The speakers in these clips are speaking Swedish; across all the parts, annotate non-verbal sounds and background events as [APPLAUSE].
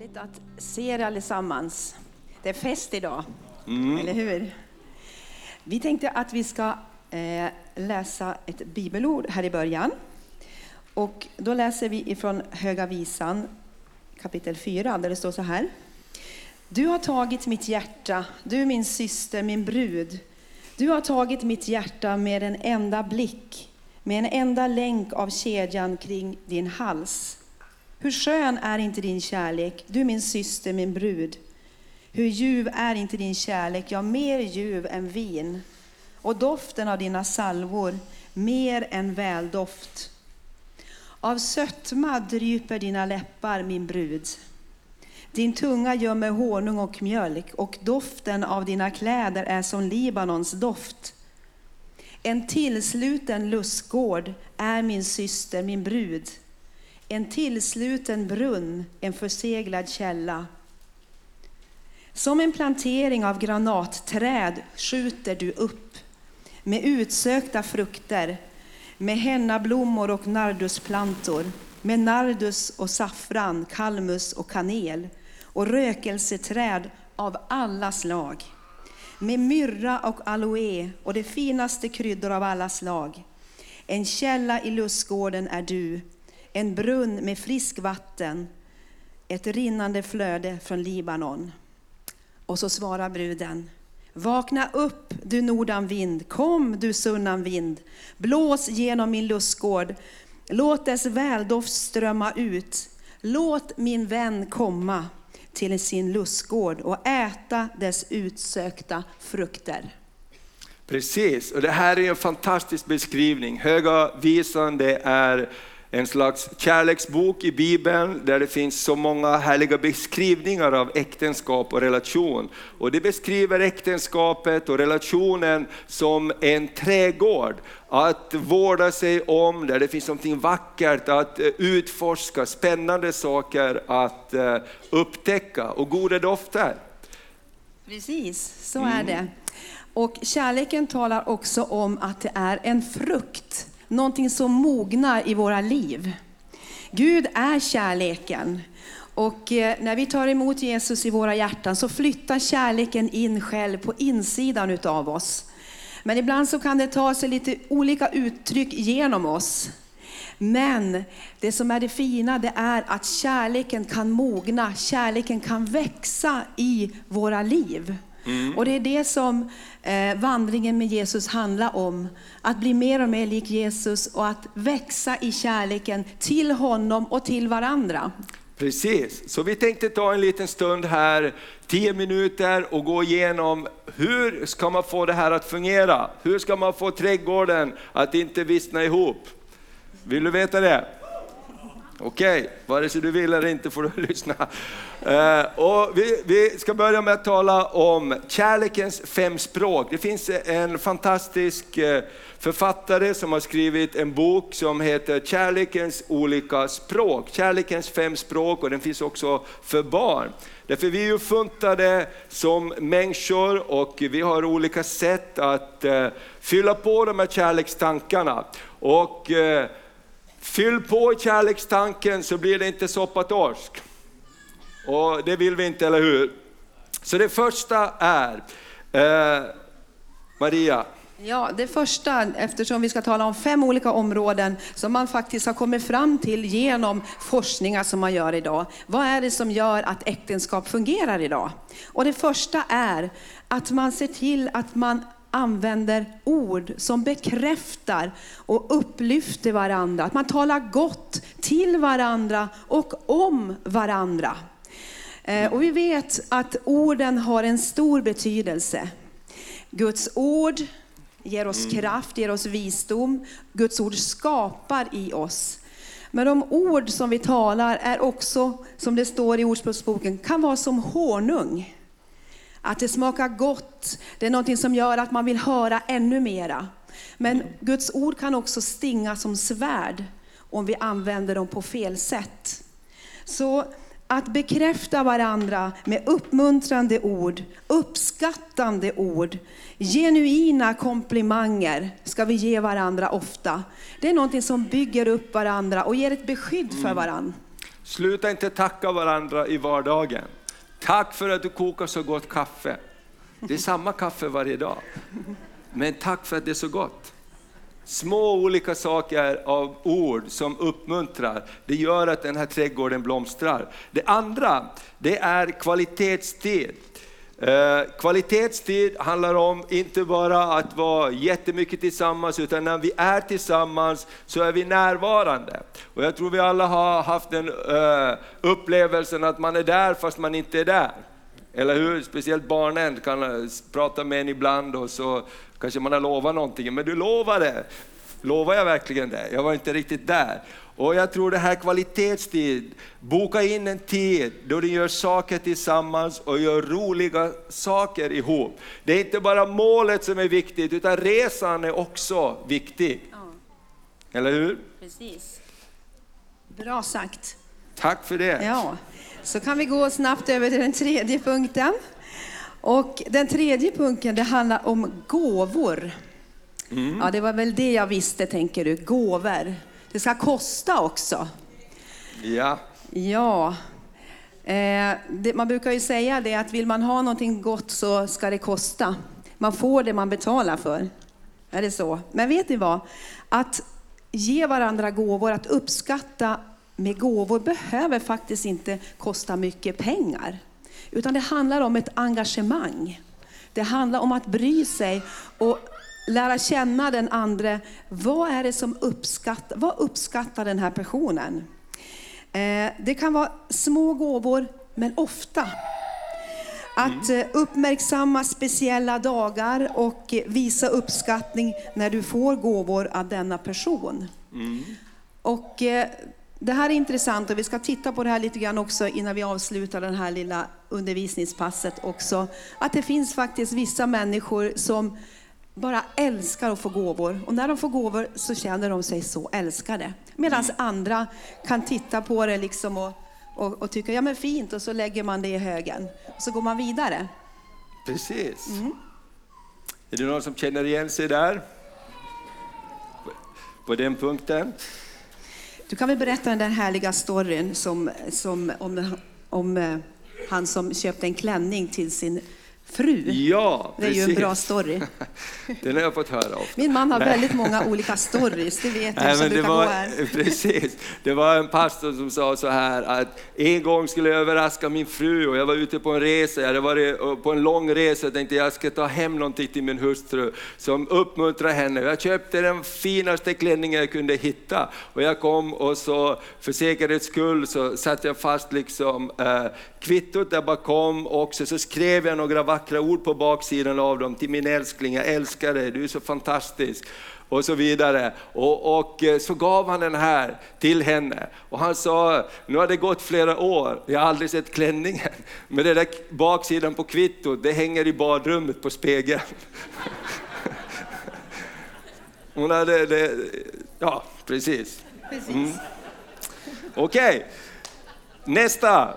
Härligt att se er allesammans. Det är fest idag, eller hur? Vi tänkte att vi ska eh, läsa ett bibelord här i början. Och då läser vi ifrån Höga Visan kapitel 4 där det står så här. Du har tagit mitt hjärta, du min syster, min brud. Du har tagit mitt hjärta med en enda blick, med en enda länk av kedjan kring din hals. Hur skön är inte din kärlek, du min syster, min brud. Hur ljuv är inte din kärlek, ja mer ljuv än vin. Och doften av dina salvor, mer än väldoft. Av sötma dryper dina läppar, min brud. Din tunga gömmer honung och mjölk, och doften av dina kläder är som Libanons doft. En tillsluten lustgård är min syster, min brud. En tillsluten brunn, en förseglad källa. Som en plantering av granatträd skjuter du upp med utsökta frukter, med hennablommor och nardusplantor, med nardus och saffran, kalmus och kanel och rökelseträd av alla slag, med myrra och aloe och de finaste kryddor av alla slag. En källa i lustgården är du, en brunn med frisk vatten, ett rinnande flöde från Libanon. Och så svarar bruden, Vakna upp, du nordanvind, kom, du sunnanvind, blås genom min lustgård, låt dess väldoft strömma ut, låt min vän komma till sin lustgård och äta dess utsökta frukter. Precis, och det här är en fantastisk beskrivning. Höga visan det är en slags kärleksbok i Bibeln där det finns så många härliga beskrivningar av äktenskap och relation. Och det beskriver äktenskapet och relationen som en trädgård. Att vårda sig om, där det finns något vackert att eh, utforska, spännande saker att eh, upptäcka och goda dofter. Precis, så är det. Och kärleken talar också om att det är en frukt, någonting som mognar i våra liv. Gud är kärleken. Och eh, när vi tar emot Jesus i våra hjärtan så flyttar kärleken in själv på insidan utav oss. Men ibland så kan det ta sig lite olika uttryck genom oss. Men det som är det fina det är att kärleken kan mogna, kärleken kan växa i våra liv. Och det är det som eh, vandringen med Jesus handlar om. Att bli mer och mer lik Jesus och att växa i kärleken till honom och till varandra. Precis, så vi tänkte ta en liten stund här, 10 minuter och gå igenom hur ska man få det här att fungera? Hur ska man få trädgården att inte vissna ihop? Vill du veta det? Okej, vare sig du vill eller inte får du [LAUGHS] lyssna. Eh, och vi, vi ska börja med att tala om kärlekens fem språk. Det finns en fantastisk eh, författare som har skrivit en bok som heter Kärlekens olika språk. Kärlekens fem språk och den finns också för barn. Därför vi är ju funtade som människor och vi har olika sätt att eh, fylla på de här kärlekstankarna. Och, eh, Fyll på kärlekstanken så blir det inte soppatorsk. Och det vill vi inte, eller hur? Så det första är, eh, Maria, Ja, det första, eftersom vi ska tala om fem olika områden som man faktiskt har kommit fram till genom forskningar som man gör idag. Vad är det som gör att äktenskap fungerar idag? Och det första är att man ser till att man använder ord som bekräftar och upplyfter varandra. Att man talar gott till varandra och om varandra. Eh, Och vi vet att orden har en stor betydelse. Guds ord ger oss kraft, ger oss visdom. Guds ord skapar i oss. Men de ord som vi talar är också, som det står i Ordspråksboken, kan vara som honung. Att det smakar gott, det är någonting som gör att man vill höra ännu mera. Men Guds ord kan också stinga som svärd om vi använder dem på fel sätt. Så att bekräfta varandra med uppmuntrande ord, uppskattande ord, genuina komplimanger ska vi ge varandra ofta. Det är någonting som bygger upp varandra och ger ett beskydd för varandra. Sluta inte tacka varandra i vardagen. Tack för att du kokar så gott kaffe. Det är samma kaffe varje dag. Men tack för att det är så gott. Små olika saker av ord som uppmuntrar, det gör att den här trädgården blomstrar. Det andra, det är kvalitetstid. Eh, kvalitetstid handlar om inte bara att vara jättemycket tillsammans, utan när vi är tillsammans så är vi närvarande. Och jag tror vi alla har haft den eh, upplevelsen att man är där fast man inte är där. Eller hur? Speciellt barnen kan eh, prata med en ibland och så kanske man har lovat någonting, men du lovade. Lovar jag verkligen det? Jag var inte riktigt där. Och jag tror det här kvalitetstid, boka in en tid då ni gör saker tillsammans och gör roliga saker ihop. Det är inte bara målet som är viktigt, utan resan är också viktig. Ja. Eller hur? Precis. Bra sagt. Tack för det. Ja. Så kan vi gå snabbt över till den tredje punkten. Och den tredje punkten det handlar om gåvor. Mm. Ja, det var väl det jag visste, tänker du. Gåvor. Det ska kosta också. Ja. Ja. Eh, det, man brukar ju säga det att vill man ha någonting gott så ska det kosta. Man får det man betalar för. Är det så? Men vet ni vad? Att ge varandra gåvor, att uppskatta med gåvor behöver faktiskt inte kosta mycket pengar. Utan det handlar om ett engagemang. Det handlar om att bry sig och lära känna den andra. Vad är det som uppskattar, vad uppskattar den här personen? Eh, det kan vara små gåvor, men ofta. Att mm. eh, uppmärksamma speciella dagar och visa uppskattning när du får gåvor av denna person. Mm. Och eh, det här är intressant och vi ska titta på det här lite grann också innan vi avslutar det här lilla undervisningspasset också. Att det finns faktiskt vissa människor som bara älskar att få gåvor. Och när de får gåvor så känner de sig så älskade. Medan mm. andra kan titta på det liksom och, och, och, tycka, ja men fint, och så lägger man det i högen. Och så går man vidare. Precis. Mm. Är det någon som känner igen sig där? På den punkten? Du kan väl berätta den där härliga storyn som, som, om, om eh, han som köpte en klänning till sin fru. Ja, det är ju en bra story. [LAUGHS] Den har jag fått höra ofta. Min man har väldigt många olika stories, det vet du som brukar var, gå här. [LAUGHS] Precis, det var en pastor som sa så här att en gång skulle jag överraska min fru och jag var ute på en resa, jag hade varit på en lång resa och tänkte jag ska ta hem någonting till min hustru som uppmuntrar henne. Jag köpte den finaste klänningen jag kunde hitta och jag kom och så för säkerhets skull så satte jag fast liksom äh, kvittot där bakom och så skrev jag några vackra ord på baksidan av dem till min älskling, jag älskar dig, du är så fantastisk och så vidare. Och, och, eh, så gav han den här till henne. Och han sa, nu har det gått flera år, jag har aldrig sett klänningen. Men det där baksidan på kvittot, det hänger i badrummet på spegeln. [LAUGHS] Hon hade det, ja precis. precis. Mm. Okej, okay. nästa.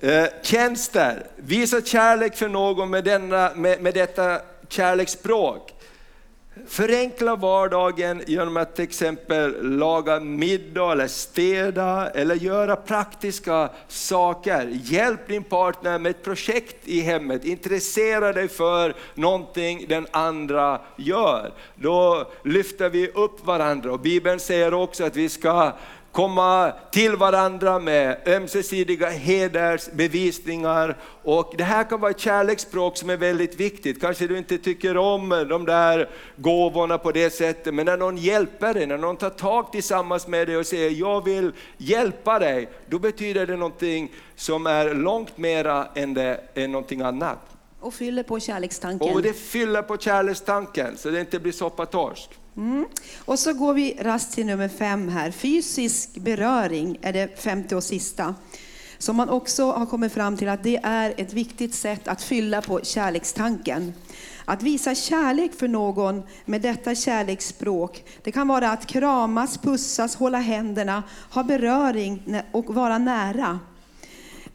Eh, tjänster, visa kärlek för någon med, denna, med, med detta kärleksspråk. Förenkla vardagen genom att till exempel laga middag eller städa eller göra praktiska saker. Hjälp din partner med ett projekt i hemmet. Intressera dig för någonting den andra gör. Då lyfter vi upp varandra och Bibeln säger också att vi ska komma till varandra med ömsesidiga hedersbevisningar. Och det här kan vara ett kärleksspråk som är väldigt viktigt. Kanske du inte tycker om de där gåvorna på det sättet, men när någon hjälper dig, när någon tar tag tillsammans med dig och säger jag vill hjälpa dig, då betyder det någonting som är långt mera än, det, än någonting annat. Och fyller på kärlekstanken. Och det fyller på kärlekstanken så det inte blir soppatorsk. Mm. Och så går vi rast till nummer fem här. Fysisk beröring är det femte och sista. Som man också har kommit fram till att det är ett viktigt sätt att fylla på kärlekstanken. Att visa kärlek för någon med detta kärleksspråk, det kan vara att kramas, pussas, hålla händerna, ha beröring och vara nära.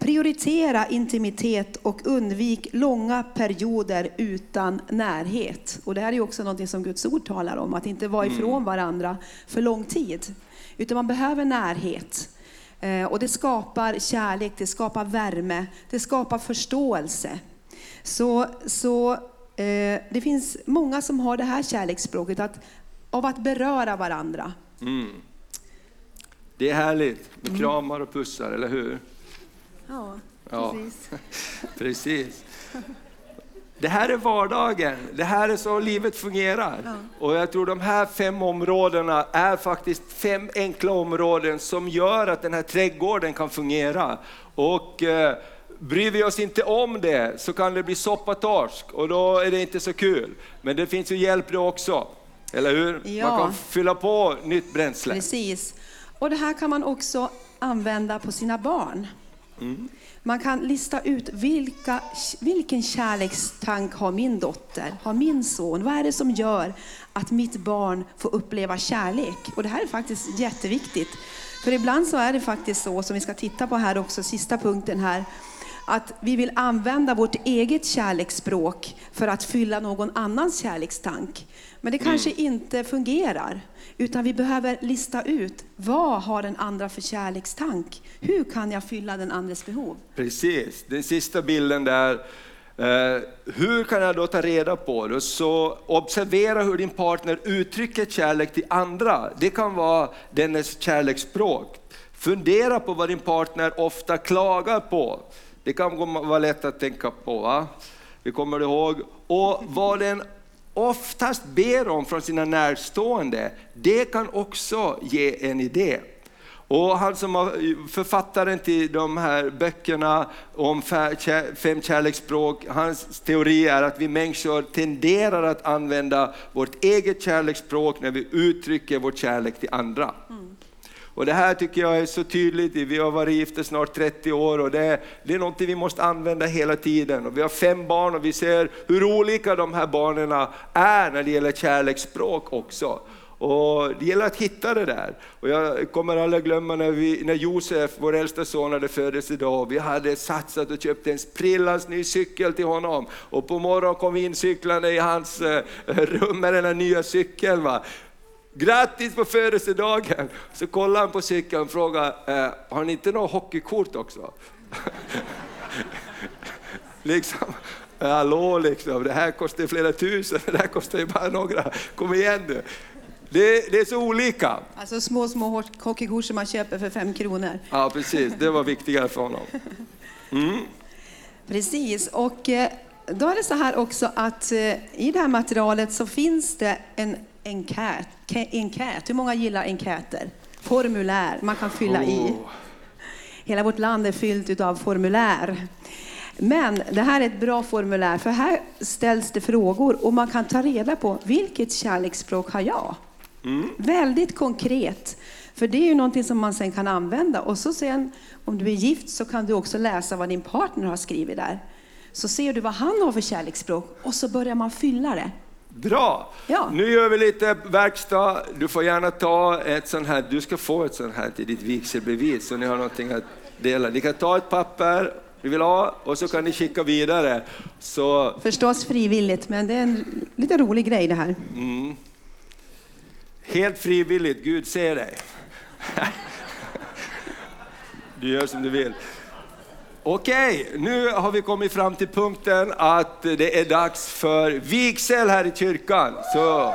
Prioritera intimitet och undvik långa perioder utan närhet. Och det här är också något som Guds ord talar om, att inte vara mm. ifrån varandra för lång tid. Utan man behöver närhet. Eh, Och det skapar kärlek, det skapar värme, det skapar förståelse. Så, så eh, det finns många som har det här kärleksspråket att, av att beröra varandra. Det är härligt med kramar och pussar, eller hur? Ja, Ja. [LAUGHS] Precis. Det här är vardagen, det här är så livet fungerar. Och jag tror de här fem områdena är faktiskt fem enkla områden som gör att den här trädgården kan fungera. Och eh, bryr vi oss inte om det så kan det bli soppatorsk och då är det inte så kul. Men det finns ju hjälp det också, eller hur? Ja. Man kan fylla på nytt bränsle. Precis. Och det här kan man också använda på sina barn. Man kan lista ut vilka, vilken kärlekstank har min dotter, har min son? Vad är det som gör att mitt barn får uppleva kärlek? Och det här är faktiskt jätteviktigt. För ibland så är det faktiskt så, som vi ska titta på här också, sista punkten här, att vi vill använda vårt eget kärleksspråk för att fylla någon annans kärlekstank. Men det kanske inte fungerar, utan vi behöver lista ut vad har den andra för kärlekstank? Hur kan jag fylla den andres behov? Precis, den sista bilden där. Eh, hur kan jag då ta reda på det? Så observera hur din partner uttrycker kärlek till andra. Det kan vara dennes kärleksspråk. Fundera på vad din partner ofta klagar på. Det kan vara lätt att tänka på. Va? Vi kommer ihåg. Och vad den oftast ber om från sina närstående, det kan också ge en idé. Och han som var författaren till de här böckerna om fem kärleksspråk, hans teori är att vi människor tenderar att använda vårt eget kärleksspråk när vi uttrycker vår kärlek till andra. Mm. Och det här tycker jag är så tydligt, vi har varit gifta snart 30 år och det, det är något vi måste använda hela tiden. Och vi har fem barn och vi ser hur olika de här barnen är när det gäller kärleksspråk också. Och det gäller att hitta det där. Och jag kommer aldrig glömma när, vi, när Josef, vår äldsta son, hade födelsedag. Vi hade satsat och köpt en sprillans ny cykel till honom. Och på morgonen kom vi in cyklande i hans eh, rum med den här nya cykeln. Va? Grattis på födelsedagen! Så kollade han på cykeln och frågade, eh, har ni inte något hockeykort också? [LAUGHS] liksom, hallå liksom, det här kostar flera tusen, det här kostar ju bara några, kom igen nu. Det, det är så olika. Alltså små, små hockeykort som man köper för fem kronor. Ja precis, det var viktigare för honom. Precis, och eh, då är det så här också att eh, i det här materialet så finns det en enkät. Enkät. Hur många gillar enkäter? Formulär man kan fylla i. Hela vårt land är fyllt av formulär. Men det här är ett bra formulär, för här ställs det frågor och man kan ta reda på vilket kärleksspråk har jag? Väldigt konkret. För det är ju någonting som man sen kan använda. Och så sen, om du är gift så kan du också läsa vad din partner har skrivit där. Så ser du vad han har för kärleksspråk och så börjar man fylla det. Bra! Ja. Nu gör vi lite verkstad. Du får gärna ta ett sånt här, du ska få ett sånt här till ditt vigselbevis så ni har någonting att dela. Ni kan ta ett papper vi vill ha och så kan ni skicka vidare. Så Förstås frivilligt, men det är en lite rolig grej det här. helt frivilligt, Gud ser dig. [LAUGHS] Du gör som du vill. Okej, nu har vi kommit fram till punkten att det är dags för vigsel här i kyrkan. Så